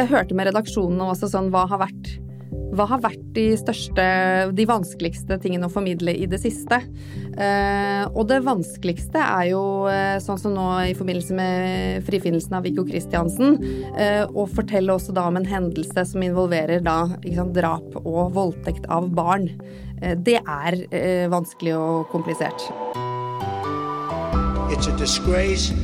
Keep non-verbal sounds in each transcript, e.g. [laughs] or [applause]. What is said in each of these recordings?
jeg hørte med redaksjonen også sånn hva har vært hva har vært de største, de vanskeligste tingene å formidle i det siste? Eh, og det vanskeligste er jo, eh, sånn som nå i forbindelse med frifinnelsen av Viggo Kristiansen, eh, å fortelle også da om en hendelse som involverer da sant, drap og voldtekt av barn. Eh, det er eh, vanskelig og komplisert. It's a disgrace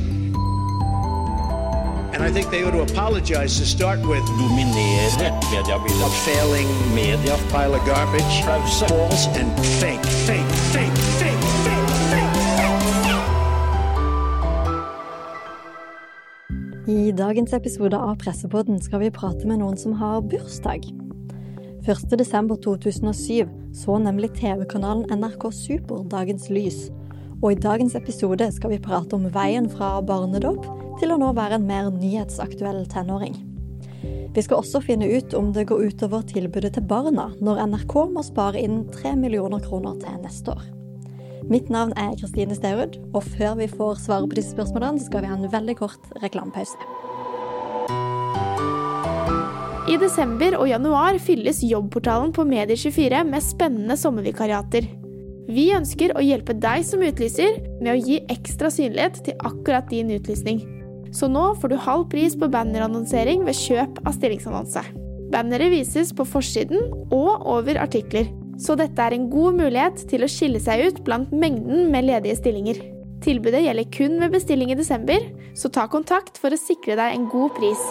And I think they ought to apologize to start with. Dominere mediebildet. A failing media. Pile of garbage. False and fake, fake, fake, fake, fake, fake. I dagens episode av Pressepodden skal vi prate med noen som har bursdag. 1.12.2007 så nemlig TV-kanalen NRK Super dagens lys. Og i dagens episode skal vi prate om veien fra barnedåp til å nå være en mer nyhetsaktuell tenåring. Vi skal også finne ut om det går utover tilbudet til barna når NRK må spare inn 3 millioner kroner til neste år. Mitt navn er Kristine Sterud, og før vi får svaret på disse spørsmålene, skal vi ha en veldig kort reklamepause. I desember og januar fylles jobbportalen på Medier24 med spennende sommervikariater. Vi ønsker å hjelpe deg som utlyser med å gi ekstra synlighet til akkurat din utlysning. Så nå får du halv pris på bannerannonsering ved kjøp av stillingsannonse. Banneret vises på forsiden og over artikler, så dette er en god mulighet til å skille seg ut blant mengden med ledige stillinger. Tilbudet gjelder kun ved bestilling i desember, så ta kontakt for å sikre deg en god pris.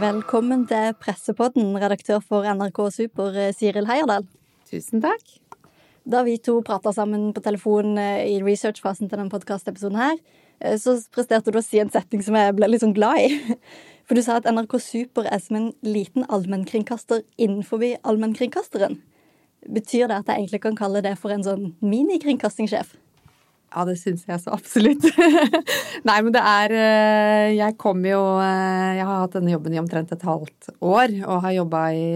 Velkommen til Pressepodden, redaktør for NRK Super, Siril Heierdal. Tusen takk. Da vi to prata sammen på telefon eh, i researchfasen til denne podkastepisoden her, eh, så presterte du å si en setning som jeg ble litt sånn glad i. [laughs] For du sa at NRK Super er som en liten allmennkringkaster innenfor allmennkringkasteren. Betyr det at jeg egentlig kan kalle det for en sånn minikringkastingssjef? Ja, det syns jeg så absolutt. [laughs] Nei, men det er eh, Jeg kom jo Jeg har hatt denne jobben i omtrent et halvt år, og har jobba i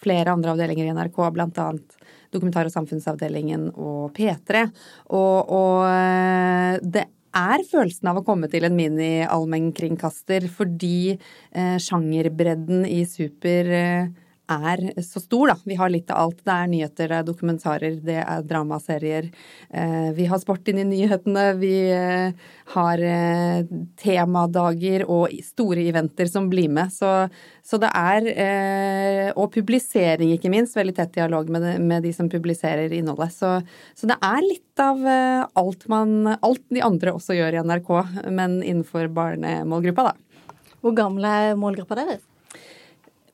flere andre avdelinger i NRK, blant annet dokumentar- og samfunnsavdelingen og P3. Og, og eh, det er følelsen av å komme til en mini-allmennkringkaster fordi eh, sjangerbredden i Super eh, er så stor, da. Vi har litt av alt. Det er nyheter, det er dokumentarer, det er dramaserier. Eh, vi har sport inn i nyhetene. Vi eh, har eh, temadager og store eventer som blir med. Så, så det er Og publisering, ikke minst. Veldig tett dialog med, med de som publiserer innholdet. Så, så, det er litt av alt man Alt de andre også gjør i NRK, men innenfor barnemålgruppa, da. Hvor gammel er målgruppa deres?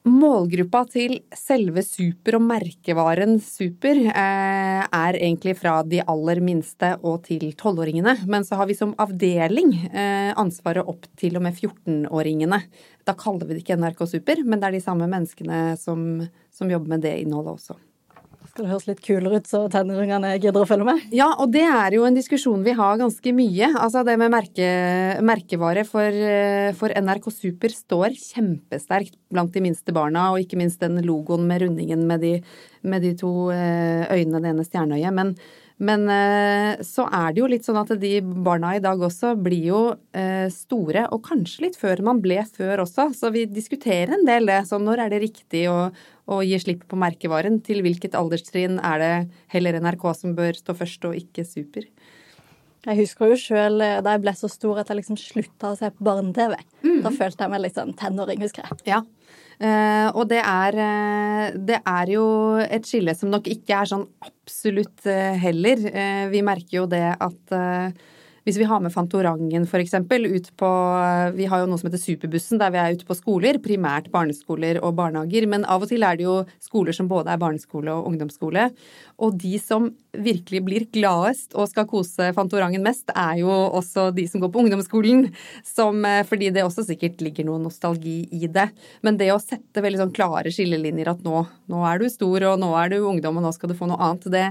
Målgruppa til selve Super og merkevaren Super eh, er egentlig fra de aller minste og til tolvåringene. Men så har vi som avdeling eh, ansvaret opp til og med 14-åringene. Da kaller vi det ikke NRK Super, men det er de samme menneskene som, som jobber med det innholdet også skal det høres litt kulere ut, så tenåringene gidder å følge med? Ja, og det er jo en diskusjon vi har ganske mye. Altså det med merke, merkevare for, for, NRK Super står kjempesterkt blant de minste barna, og ikke minst den logoen med rundingen med de, med de to eh, øynene, det ene stjerneøyet. Men men eh, så er det jo litt sånn at de barna i dag også blir jo eh, store, og kanskje litt før man ble før også. Så vi diskuterer en del det. Så når er det riktig å, å gi slipp på merkevaren? Til hvilket alderstrinn er det heller NRK som bør stå først, og ikke Super? Jeg husker jo sjøl eh, da jeg ble så stor at jeg liksom slutta å se på barne-TV. Mm. Da følte jeg meg litt sånn tenåring, husker jeg. Ja, Uh, og det er, uh, det er jo et skille som nok ikke er sånn absolutt uh, heller. vi merker jo det at hvis vi har med Fantorangen f.eks. ut på Vi har jo noe som heter Superbussen, der vi er ute på skoler. Primært barneskoler og barnehager. Men av og til er det jo skoler som både er barneskole og ungdomsskole. Og de som virkelig blir gladest og skal kose Fantorangen mest, er jo også de som går på ungdomsskolen. Som, eh, fordi det også sikkert ligger noe nostalgi i det. Men det å sette veldig sånn klare skillelinjer at nå, nå er du stor, og nå er du ungdom, og nå skal du få noe annet, det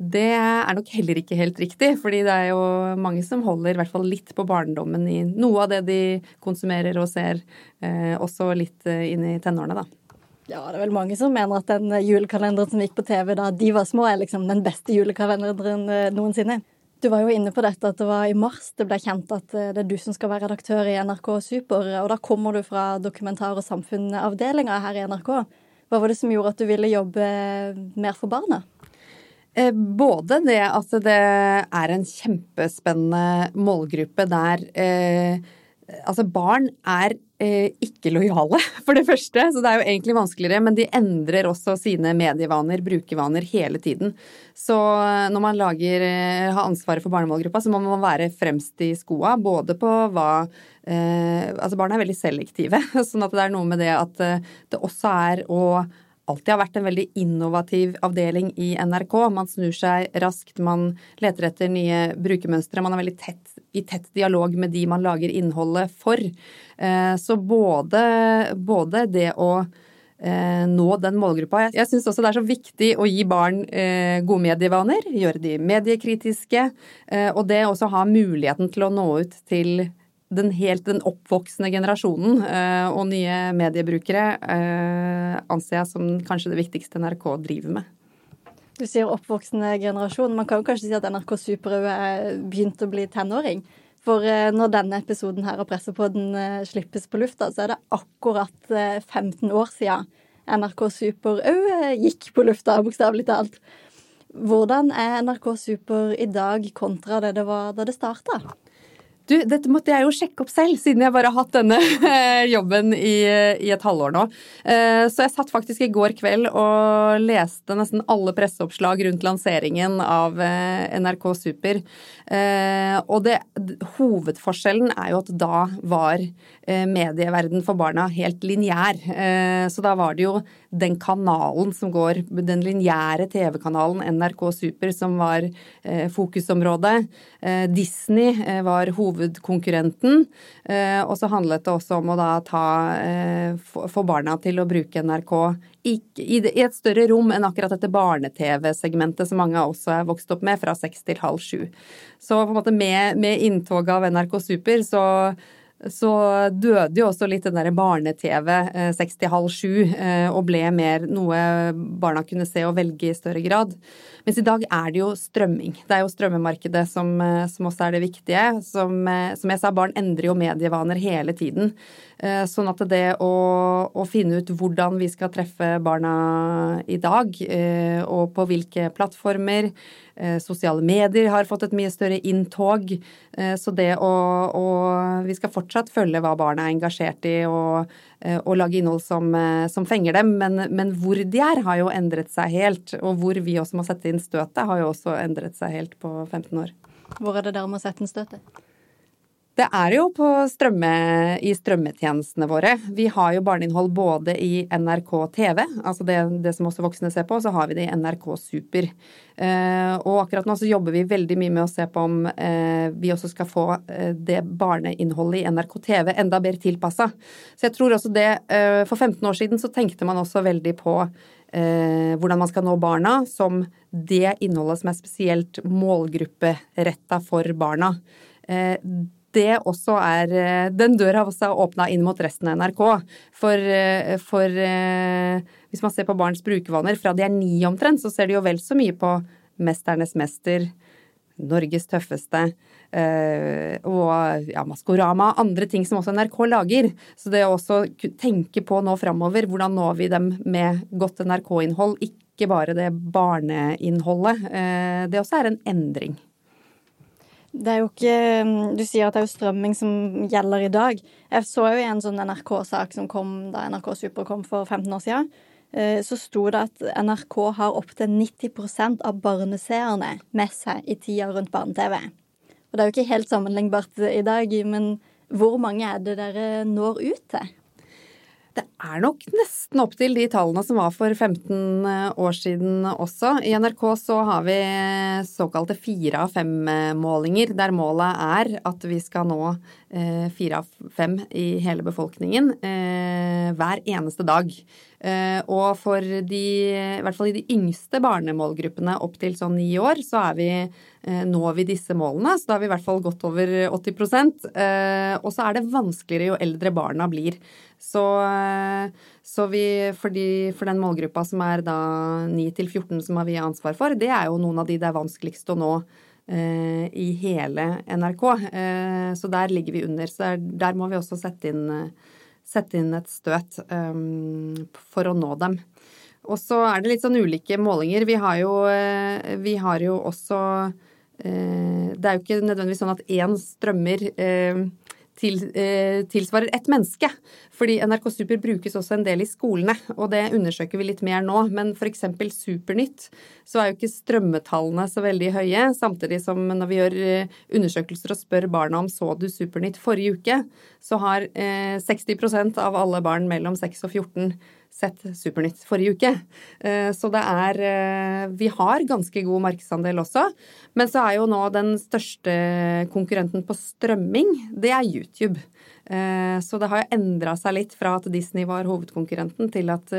det er nok heller ikke helt riktig, fordi det er jo mange som holder i hvert fall litt på barndommen i noe av det de konsumerer og ser, eh, også litt eh, inn i tenårene, da. Ja, det er vel mange som mener at den julekalenderen som gikk på TV da de var små, er liksom den beste julekalenderen eh, noensinne. Du var jo inne på dette at det var i mars det ble kjent at det er du som skal være redaktør i NRK Super. Og da kommer du fra dokumentar- og samfunnsavdelinga her i NRK. Hva var det som gjorde at du ville jobbe mer for barna? Eh, både det at det er en kjempespennende målgruppe der eh, Altså, barn er eh, ikke lojale, [laughs] for det første, så det er jo egentlig vanskeligere. Men de endrer også sine medievaner, brukervaner, hele tiden. Så eh, når man lager, eh, har ansvaret for barnemålgruppa, så må man være fremst i skoa. Både på hva eh, Altså, barn er veldig selektive, [laughs] sånn at det er noe med det at det også er å alltid har vært en veldig innovativ avdeling i NRK. Man snur seg raskt, man leter etter nye brukermønstre. Man er veldig tett, i tett dialog med de man lager innholdet for. Eh, så både, både det å eh, nå den målgruppa. Jeg syns også det er så viktig å gi barn eh, gode medievaner, gjøre de mediekritiske, og det også ha muligheten til å nå ut til den helt den oppvoksende generasjonen uh, og nye mediebrukere uh, anser jeg som kanskje det viktigste NRK driver med. Du sier oppvoksende generasjon. Man kan jo kanskje si at NRK Super er begynt å bli tenåring. For uh, når denne episoden her av Pressepodden slippes på lufta, så er det akkurat 15 år siden NRK Super òg gikk på lufta, bokstavelig talt. Hvordan er NRK Super i dag kontra det det var da det starta? Du, dette måtte jeg jo sjekke opp selv, siden jeg bare har hatt denne jobben i, i, et halvår nå. Eh, så jeg satt faktisk i går kveld og leste nesten alle presseoppslag rundt lanseringen av eh, NRK Super. Eh, og det, hovedforskjellen er jo at da var medieverden for barna helt lineær. Så da var det jo den kanalen som går, den lineære TV-kanalen NRK Super, som var fokusområdet. Disney var hovedkonkurrenten. Eh, og så handlet det også om å da ta eh, Få barna til å bruke NRK i et større rom enn akkurat dette barne-TV-segmentet som mange av oss er vokst opp med, fra seks til halv sju. Så på en måte med, med inntoget av NRK Super så så døde jo også litt den derre barne-TV eh, seks til halv sju og ble mer noe barna kunne se og velge i større grad. Mens i dag er det jo strømming. Det er jo strømmemarkedet som, eh, som også er det viktige. Som, eh, som, jeg sa, barn endrer jo medievaner hele tiden. Eh, sånn at det å, å, finne ut hvordan vi skal treffe barna i dag, og på hvilke plattformer Sosiale medier har fått et mye større inntog. Så det å, å Vi skal fortsatt følge hva barna er engasjert i, og og eh, lage innhold som, eh, som fenger dem. Men, men, hvor de er, har jo endret seg helt. Og hvor vi også må sette inn støtet, har jo også endret seg helt på 15 år. Hvor er det dere må sette inn støtet? Det er jo strømme, i strømmetjenestene våre. Vi har jo barneinnhold både i NRK TV, altså det, det, som også voksne ser på, og så har vi det i NRK Super. Eh, og akkurat nå så jobber vi veldig mye med å se på om eh, vi også skal få eh, det barneinnholdet i NRK TV enda bedre tilpassa. Så jeg tror også det eh, For 15 år siden så tenkte man også veldig på eh, hvordan man skal nå barna som det innholdet som er spesielt målgrupperetta for barna. Eh, det også er eh, Den døra også er åpna inn mot resten av NRK. For, eh, for, eh, hvis man ser på barns brukervaner fra de er ni omtrent, så ser de jo vel så mye på Mesternes mester, Norges tøffeste og ja, Maskorama, andre ting som også NRK lager. Så det å også tenke på nå framover, hvordan når vi dem med godt NRK-innhold, ikke bare det barneinnholdet, det også er en endring. Det er jo ikke mm, Du sier at det er jo strømming som gjelder i dag. Jeg så jo en sånn NRK-sak som kom da NRK Super kom for 15 år siden. Eh, så sto det at NRK har opptil 90% av barneseerne med seg i tida rundt barne-TV. Og det er jo ikke helt sammenlignbart i dag, men hvor mange er det dere når ut til? Det er nok nesten opp til de tallene som var for 15 eh, år siden også. I NRK så har vi såkalte fire av fem-målinger, der målet er at vi skal nå eh, fire av fem i hele befolkningen eh, hver eneste dag. Og for de, i hvert fall i de yngste barnemålgruppene opp til sånn ni år, så er vi når vi disse målene. Så da har vi i hvert fall gått over 80% Og så er det vanskeligere jo eldre barna blir. Så, så vi, for, de, for, den målgruppa som er da 9 til 14 som har vi ansvar for, det er jo noen av de det er vanskeligst å nå i hele NRK. Så der ligger vi under. Så der må vi også sette inn, sette inn et støt for å nå dem. Og så er det litt sånn ulike målinger. Vi har jo, vi har jo også Det er jo ikke nødvendigvis sånn at én strømmer til, eh, tilsvarer ett menneske. Fordi NRK Super brukes også en del i skolene, og det undersøker vi litt mer nå. Men f.eks. Supernytt, så er jo ikke strømmetallene så veldig høye. Samtidig som når vi gjør eh, undersøkelser og spør barna om så du Supernytt forrige uke, så har eh, 60% av alle barn mellom 6 og 14 sett Supernytt forrige uke. Eh, så det er eh, Vi har ganske god markedsandel også. Men så er jo nå den største konkurrenten på strømming, det er YouTube. Eh, så det har jo endra seg litt fra at Disney var hovedkonkurrenten, til at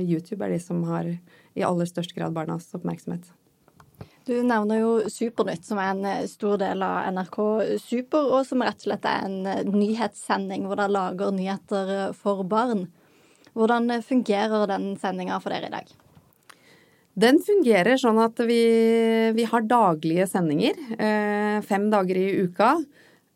YouTube er de som har i aller størst grad barnas oppmerksomhet. Du nevner jo Supernytt, som er en stor del av NRK Super, og som rett og slett er en nyhetssending hvor de lager nyheter for barn. Hvordan fungerer den sendinga for dere i dag? Den fungerer sånn at vi, vi har daglige sendinger. Eh, fem dager i uka.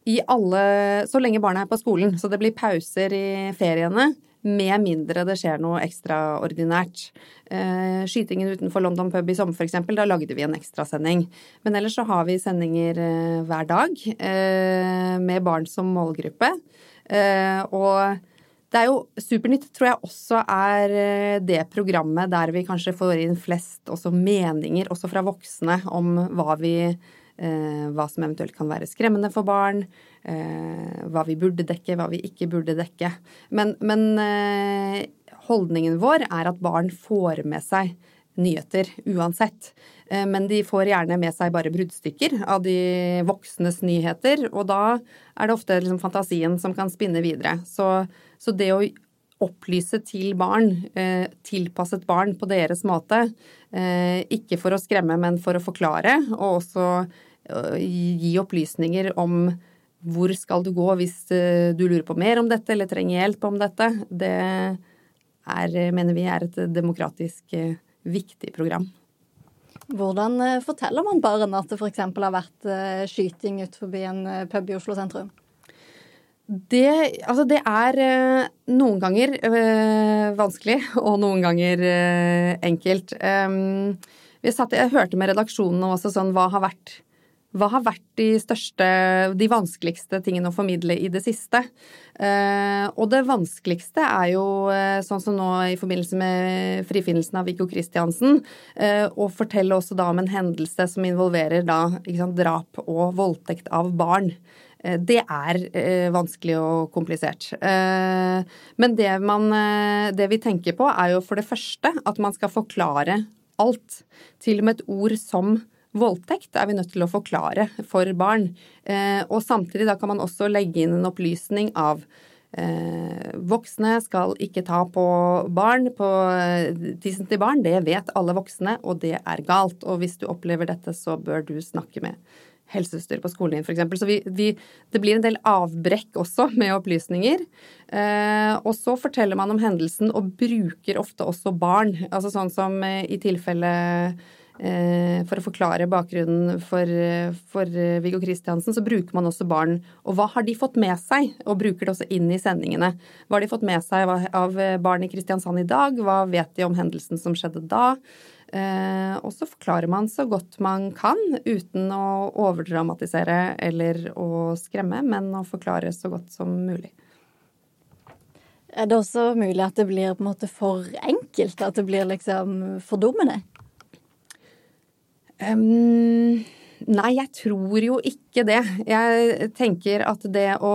I alle, så lenge barna er på skolen. Så det blir pauser i feriene. Med mindre det skjer noe ekstraordinært. Eh, skytingen utenfor London pub i sommer f.eks., da lagde vi en ekstrasending. Men ellers så har vi sendinger eh, hver dag med barn som målgruppe. Og det er jo Supernytt tror jeg også er eh, det programmet der vi kanskje får inn flest også meninger, også fra voksne, om hva vi eh, hva som eventuelt kan være skremmende for barn, eh, hva vi burde dekke, hva vi ikke burde dekke. Men, men holdningen vår er at barn får med seg nyheter uansett. Men de får gjerne med seg bare bruddstykker av de voksnes nyheter, og da er det ofte liksom fantasien som kan spinne videre. Så så det å opplyse til barn, eh, tilpasset barn på deres måte, eh, ikke for å skremme, men for å forklare, og også eh, gi opplysninger om hvor skal du gå hvis du lurer på mer om dette eller trenger hjelp om dette, det er, mener vi er et demokratisk viktig program. Hvordan forteller man barn at det f.eks. har vært skyting ut forbi en pub i Oslo sentrum? Det, altså det er eh, noen ganger vanskelig, og noen ganger enkelt. Um, satt, jeg hørte med redaksjonen også sånn hva har vært hva har vært de største, de vanskeligste tingene å formidle i det siste? Uh, og det vanskeligste er jo, uh, sånn som nå i forbindelse med frifinnelsen av Viggo Kristiansen, uh, å fortelle også da om en hendelse som involverer da sant, drap og voldtekt av barn. Eh, det er eh, vanskelig og komplisert. Eh, men det, man, det vi tenker på, er jo for det første at man skal forklare alt. Til og med et ord som voldtekt er vi nødt til å forklare for barn. Og samtidig da kan man også legge inn en opplysning av Eh, voksne skal ikke ta på barn, på tissen til barn. Det vet alle voksne, og det er galt. Og hvis du opplever dette, så bør du snakke med helsesøster på skolen din, f.eks. Så vi, vi, det blir en del avbrekk også med opplysninger. Eh, og så forteller man om hendelsen og bruker ofte også barn. Altså sånn som eh, i tilfelle eh, For å forklare bakgrunnen for, for Viggo Kristiansen, så bruker man også barn. Og hva har de fått med seg? Og bruker det også inn i sendingene. Hva har de fått med seg av barn i Kristiansand i dag? Hva vet de om hendelsen som skjedde da? Eh, og så forklarer man så godt man kan, uten å overdramatisere eller å skremme, men å forklare så godt som mulig. Er det også mulig at det blir på en måte for enkelt? At det blir liksom fordummende? Um, nei, jeg tror jo ikke det. Jeg tenker at det å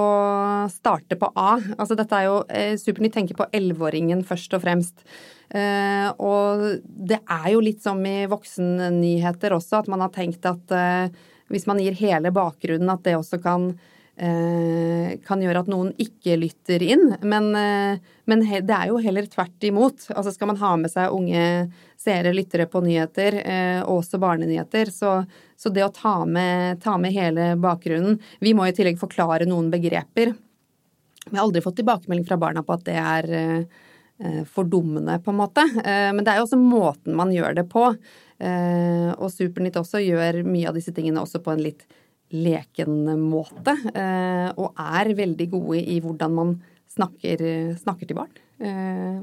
starte på A Altså dette er jo eh, Supernytt tenker på elleveåringen først og fremst. Uh, og det er jo litt som i voksennyheter også, at man har tenkt at uh, hvis man gir hele bakgrunnen, at det også kan, kan gjøre at noen ikke lytter inn. Men, men det er jo heller tvert imot. Altså skal man ha med seg unge seere, lyttere på nyheter, og også barnenyheter, så, så det å ta med, ta med hele bakgrunnen Vi må i tillegg forklare noen begreper. Vi har aldri fått tilbakemelding fra barna på at det er fordummende, på en måte. Men det er jo også måten man gjør det på. Og Supernytt også gjør mye av disse tingene også på en litt leken måte. Og er veldig gode i hvordan man snakker, snakker til barn.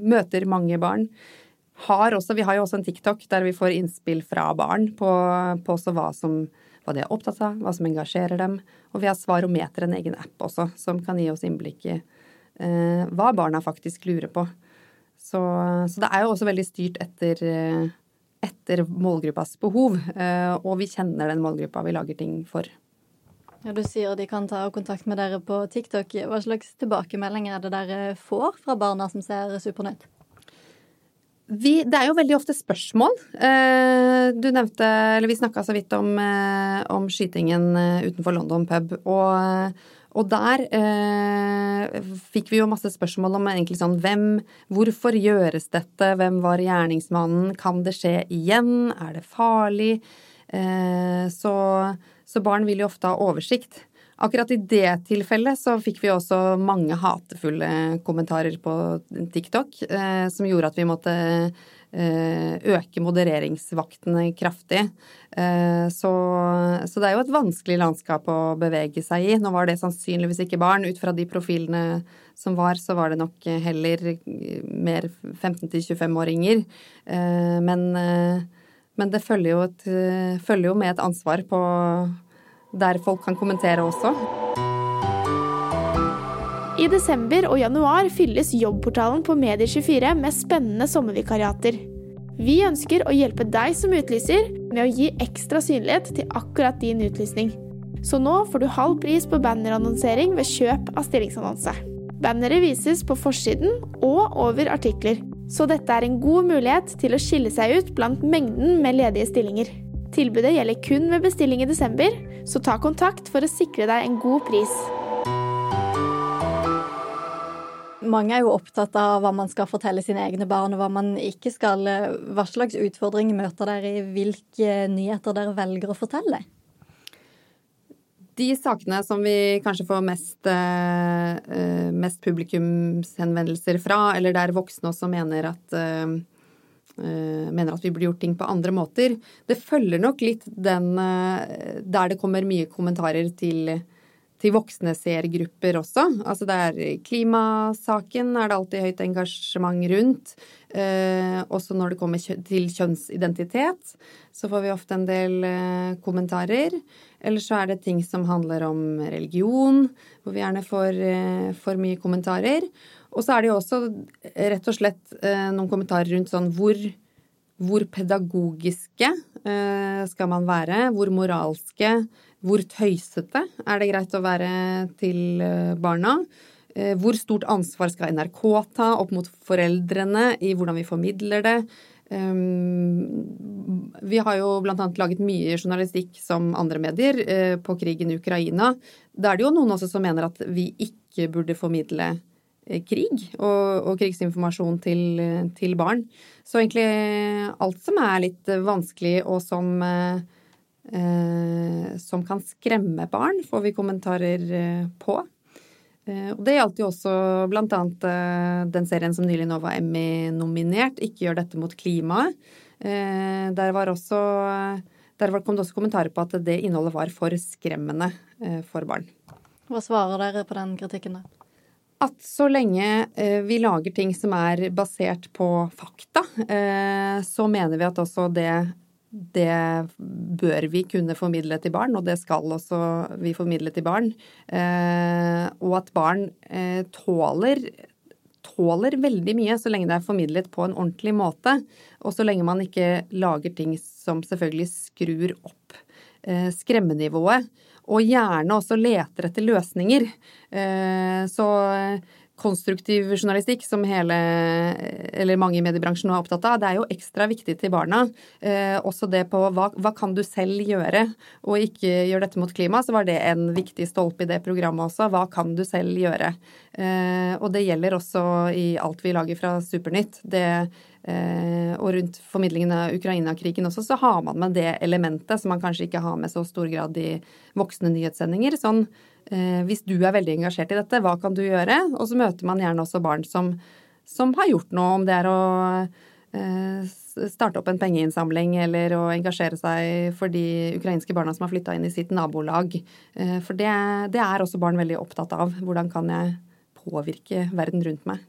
Møter mange barn har også, vi har jo også en TikTok der vi får innspill fra barn på, på hva, som, hva de er opptatt av, hva som engasjerer dem. Og vi har Svarometer, en egen app også, som kan gi oss innblikk i eh, hva barna faktisk lurer på. Så, så, det er jo også veldig styrt etter, etter målgruppas behov. Eh, og vi kjenner den målgruppa vi lager ting for. Ja, Du sier de kan ta kontakt med dere på TikTok. Hva slags tilbakemeldinger er det dere får fra barna som ser Supernytt? Vi, det er jo veldig ofte spørsmål. Eh, du nevnte, eller vi snakka så vidt om, eh, om, skytingen eh, utenfor London pub. Og, og der eh, fikk vi jo masse spørsmål om egentlig sånn hvem Hvorfor gjøres dette? Hvem var gjerningsmannen? Kan det skje igjen? Er det farlig? Eh, så, så barn vil jo ofte ha oversikt. Akkurat i det tilfellet så fikk vi også mange hatefulle kommentarer på TikTok eh, som gjorde at vi måtte eh, øke modereringsvaktene kraftig. Eh, så, så, det er jo et vanskelig landskap å bevege seg i. Nå var det sannsynligvis ikke barn. Ut fra de profilene som var, så var det nok heller mer 15-25-åringer. Eh, men, men, det følger jo, et, følger jo med et ansvar på der folk kan kommentere også. I desember og januar fylles jobbportalen på Medier24 med spennende sommervikariater. Vi ønsker å hjelpe deg som utlyser med å gi ekstra synlighet til akkurat din utlysning. Så nå får du halv pris på bannerannonsering ved kjøp av stillingsannonse. Banneret vises på forsiden og over artikler, så dette er en god mulighet til å skille seg ut blant mengden med ledige stillinger. Tilbudet gjelder kun ved bestilling i desember, så ta kontakt for å sikre deg en god pris. Mange er jo opptatt av hva man skal fortelle sine egne barn, og hva man ikke skal. Hva slags utfordringer møter dere i hvilke nyheter dere velger å fortelle? De sakene som vi kanskje får mest, eh, mest publikumshenvendelser fra, eller der voksne også mener at eh, Eh, mener at vi burde gjort ting på andre måter. Det følger nok litt den eh, der det kommer mye kommentarer til, til voksne seergrupper også. Altså det er klimasaken er det alltid høyt engasjement rundt. Eh, også når det kommer til kjønnsidentitet, så får vi ofte en del eh, kommentarer. Eller så er det ting som handler om religion, hvor vi gjerne får, eh, for mye kommentarer. Og så er det jo også rett og slett eh, noen kommentarer rundt sånn hvor, hvor pedagogiske eh, skal man være? Hvor moralske? Hvor tøysete er det greit å være til eh, barna? Hvor stort ansvar skal NRK ta opp mot foreldrene i hvordan vi formidler det? Vi har jo bl.a. laget mye journalistikk som andre medier på krigen i Ukraina. Da er det jo noen også som mener at vi ikke burde formidle Eh, krig og, og krigsinformasjon til, til, barn. Så egentlig alt som er litt vanskelig og som, eh, som kan skremme barn, får vi kommentarer eh, på. Eh, og det gjaldt jo også blant annet eh, den serien som nylig nå var Emmy-nominert, 'Ikke gjør dette mot klimaet'. Eh, der, var også, der kom det også kommentarer på at det innholdet var for skremmende for barn. Hva svarer dere på den kritikken, da? At så lenge eh, vi lager ting som er basert på fakta, eh, så mener vi at også det, det bør vi kunne formidle til barn, og det skal også vi formidle til barn. Eh, og at barn tåler, tåler veldig mye så lenge det er formidlet på en ordentlig måte, og så lenge man ikke lager ting som selvfølgelig skrur opp skremmenivået og gjerne også leter etter løsninger. Eh, så konstruktiv journalistikk, som hele, eller mange i mediebransjen nå er opptatt av, det er jo ekstra viktig til barna. Eh, også det på hva, hva, kan du selv gjøre, og ikke gjøre dette mot klima, så var det en viktig stolpe i det programmet også. Hva kan du selv gjøre? Eh, og det gjelder også i alt vi lager fra Supernytt. Det Eh, og rundt formidlingen av Ukraina-krigen også, så har man med det elementet som man kanskje ikke har med så stor grad i voksne nyhetssendinger. Sånn eh, hvis du er veldig engasjert i dette, hva kan du gjøre? Og så møter man gjerne også barn som, som har gjort noe, om det er å eh, starte opp en pengeinnsamling eller å engasjere seg for de ukrainske barna som har flytta inn i sitt nabolag. Eh, for det, det er også barn veldig opptatt av. Hvordan kan jeg påvirke verden rundt meg?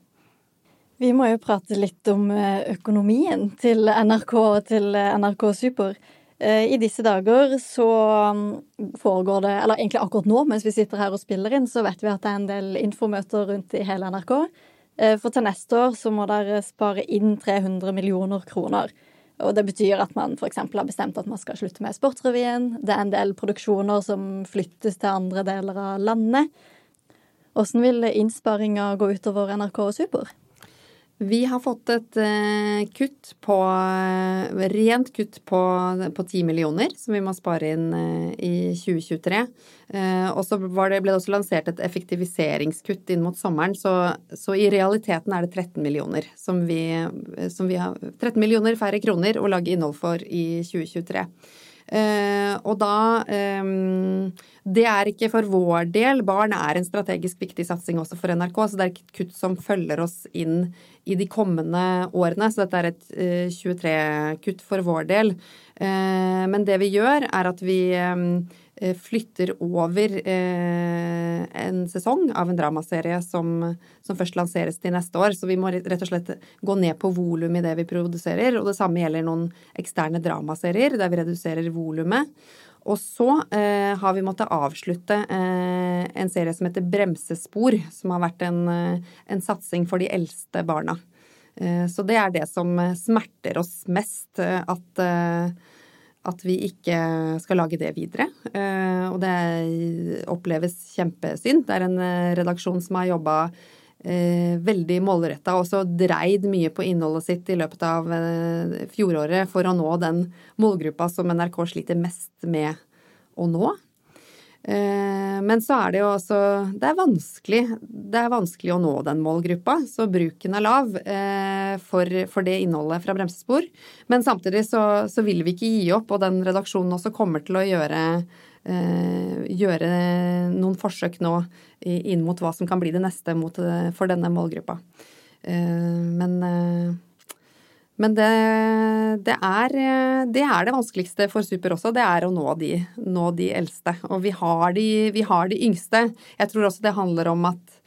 Vi må jo prate litt om eh, økonomien til NRK og til NRK Super. I disse dager så mm, foregår det, eller egentlig akkurat nå mens vi sitter her og spiller inn, så vet vi at det er en del infomøter rundt i hele NRK. Eh, for til neste år så må dere spare inn 300 millioner kroner. Og det betyr at man f.eks. har bestemt at man skal slutte med Sportsrevyen. Det er en del produksjoner som flyttes til andre deler av landet. Åssen vil innsparinga gå utover NRK og Super? Vi har fått et uh, kutt på uh, Rent kutt på, på 10 millioner, som vi må spare inn uh, i 2023. og så ble det også lansert et effektiviseringskutt inn mot sommeren, så, så i realiteten er det 13 millioner som vi, som vi har 13 millioner færre kroner å lage innhold for i 2023. Uh, og da um, Det er ikke for vår del. Barn er en strategisk viktig satsing også for NRK, så det er ikke et kutt som følger oss inn i de kommende årene. Så dette er et uh, eh, 23-kutt for vår del. Men det vi gjør, er at vi Eh, flytter over eh, en sesong av en dramaserie som, som, først lanseres til neste år. Så vi må rett og slett gå ned på volum i det vi produserer. Og det samme gjelder noen eksterne dramaserier der vi reduserer volumet. Og så eh, har vi måttet avslutte eh, en serie som heter Bremsespor, som har vært en, eh, en satsing for de eldste barna. Eh, så det er det som smerter oss mest. At at vi ikke skal lage det videre. Eh, og det oppleves kjempesynd. Det er en eh, redaksjon som har jobba eh, veldig målretta og også dreid mye på innholdet sitt i løpet av fjoråret for å nå den målgruppa som NRK sliter mest med å nå. Eh, men så er det jo også det er, vanskelig, det er vanskelig å nå den målgruppa, så bruken er lav eh, for, for det innholdet fra bremsespor. Men samtidig så, så, vil vi ikke gi opp, og den redaksjonen også kommer til å gjøre, eh, gjøre noen forsøk nå inn mot hva som kan bli det neste mot, for denne målgruppa. Men men det, det, er, det, er, det vanskeligste for Super også, det er å nå de, nå de eldste. Og vi har de, vi har de, yngste. Jeg tror også det handler om at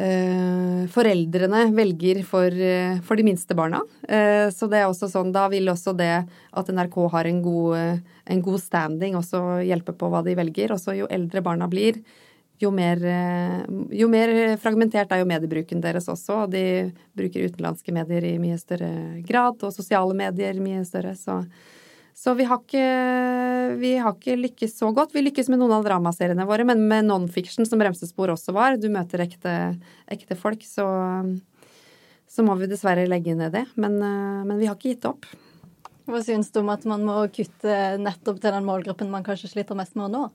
uh, foreldrene velger for, for, de minste barna. Uh, så det er også sånn, da vil også det at NRK har en god, en god standing også hjelpe på hva de velger. Også jo eldre barna blir, jo mer, eh, jo mer, fragmentert er jo mediebruken deres også. Og de bruker utenlandske medier i mye større grad, og sosiale medier mye større. Så, så vi, har ikke, vi har ikke lykkes så godt. Vi lykkes med noen av dramaseriene våre, men med non-fiction, som Bremsespor også var, du møter ekte, ekte folk, så, så, må vi dessverre legge ned det. Men, eh, men vi har ikke gitt opp. Hva syns du om at man må kutte nettopp til den målgruppen man kanskje sliter mest med å nå?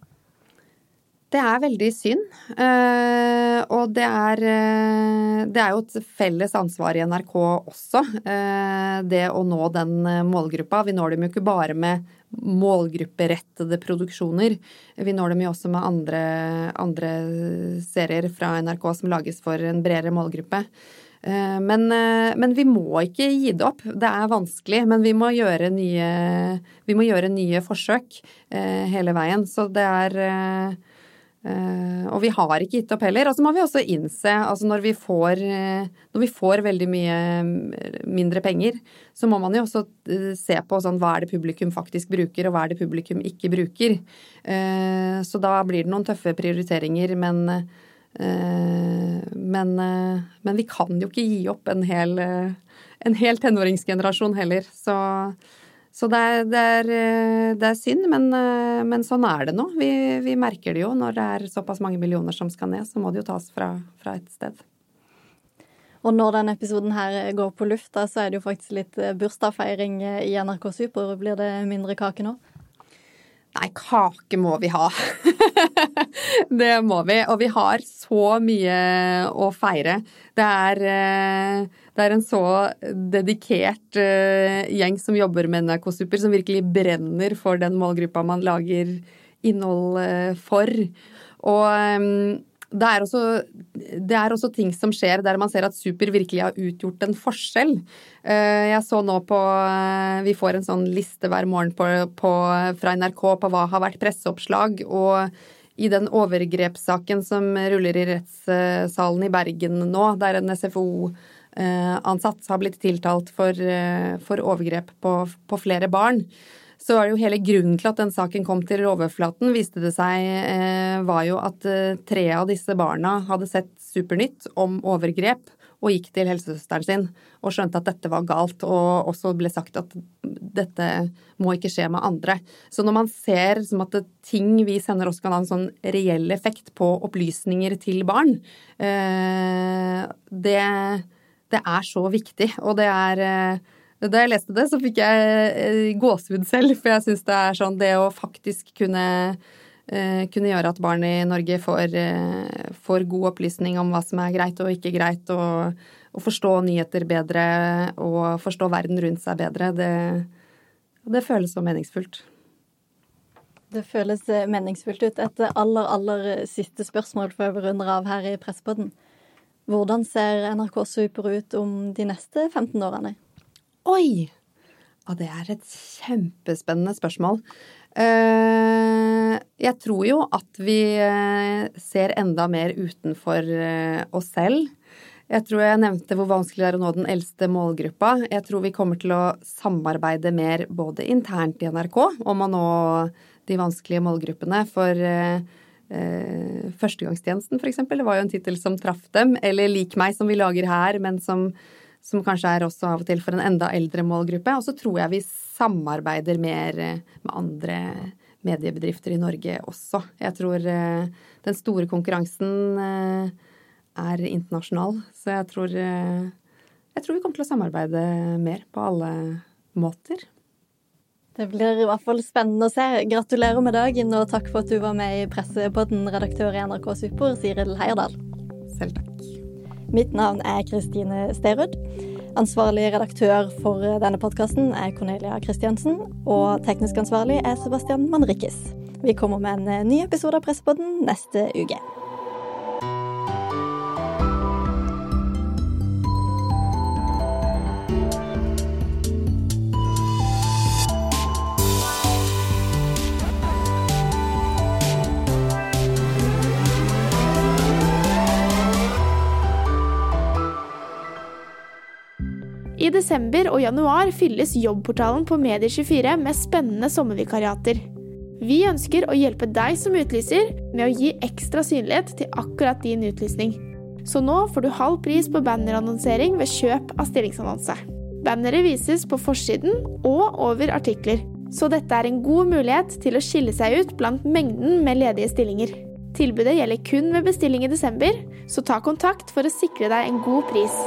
Det er veldig synd. Eh, og det er, eh, det er jo et felles ansvar i NRK også, eh, det å nå den målgruppa. Vi når dem jo ikke bare med målgrupperettede produksjoner. Vi når dem jo også med andre, andre serier fra NRK som lages for en bredere målgruppe. Men, men, vi må ikke gi det opp. Det er vanskelig, men vi må gjøre nye, må gjøre nye forsøk hele veien. Så det er Uh, og vi har ikke gitt opp heller. Og så må vi også innse, altså når vi, får, uh, når vi får veldig mye eh, mindre penger, så må man jo også uh, se på sånn, hva er det publikum faktisk bruker, og hva er det publikum ikke bruker. så da blir det noen tøffe prioriteringer, men, men, men vi kan jo ikke gi opp en hel, en hel tenåringsgenerasjon heller. Så så det er, det er, eh, det er synd, men, eh, men, sånn er det nå. Vi, vi, merker det jo. Når det er såpass mange millioner som skal ned, så må det jo tas fra, fra et sted. Og når denne episoden her går på lufta, så er det jo faktisk litt eh, bursdagsfeiring i NRK Super. Blir det mindre kake nå? Nei, kake må vi ha. [laughs] det må vi. Og vi har så mye å feire. Det er, det er en så dedikert uh, gjeng som jobber med NRK Super, som virkelig brenner for den målgruppa man lager innhold uh, for. Og det er, også, det er også ting som skjer der man ser at Super virkelig har utgjort en forskjell. Uh, jeg så nå på Vi får en sånn liste hver morgen på, på, fra NRK på hva har vært presseoppslag. og i den overgrepssaken som ruller i rettssalen i Bergen nå, der en SFO-ansatt har blitt tiltalt for, for overgrep på, på flere barn, så var det jo hele grunnen til at den saken kom til overflaten, viste det seg, eh, var jo at eh, tre av disse barna hadde sett Supernytt om overgrep og gikk til helsesøsteren sin og skjønte at dette var galt, og også ble sagt at dette må ikke skje med andre. Så når man ser som at ting vi sender også kan ha en sånn reell effekt på opplysninger til barn, eh, det, det er så viktig, og det er da jeg leste det, så fikk jeg eh, gåsehud selv, for jeg syns det er sånn det å faktisk kunne, eh, kunne gjøre at barn i Norge får, eh, får, god opplysning om hva som er greit og ikke greit, og, og forstå nyheter bedre og forstå verden rundt seg bedre, det, det føles så meningsfullt. Det føles meningsfullt ut. Et aller, aller siste spørsmål før vi runder av her i Pressepodden. Hvordan ser NRK Super ut om de neste 15 årene? Oi! Ja, det er et kjempespennende spørsmål. Eh, jeg tror jo at vi eh, ser enda mer utenfor eh, oss selv. Jeg tror jeg nevnte hvor vanskelig det er å nå den eldste målgruppa. Jeg tror vi kommer til å samarbeide mer både internt i NRK om å nå de vanskelige målgruppene. For eh, Førstegangstjenesten, eksempel, det var jo en tittel som traff dem. Eller Lik meg, som vi lager her, men som som kanskje er også av og til for en enda eldre målgruppe. Og så tror jeg vi samarbeider mer eh, med andre mediebedrifter i Norge også. Jeg tror eh, den store konkurransen eh, er internasjonal, så jeg tror, jeg tror vi kommer til å samarbeide mer på alle måter. Det blir i hvert fall spennende å se. Gratulerer med dagen, og takk for at du var med i Pressepodden, redaktør i NRK Super, Siril Heierdal. Selv takk. Mitt navn er Kristine Sterud. Ansvarlig redaktør for denne podkasten er Cornelia Christiansen, og teknisk ansvarlig er Sebastian Manrikis. Vi kommer med en ny episode av Pressepodden neste uke. Desember og januar fylles jobbportalen på Medier24 med spennende sommervikariater. Vi ønsker å hjelpe deg som utlyser med å gi ekstra synlighet til akkurat din utlysning. Så nå får du halv pris på bannerannonsering ved kjøp av stillingsannonse. Banneret vises på forsiden og over artikler, så dette er en god mulighet til å skille seg ut blant mengden med ledige stillinger. Tilbudet gjelder kun ved bestilling i desember, så ta kontakt for å sikre deg en god pris.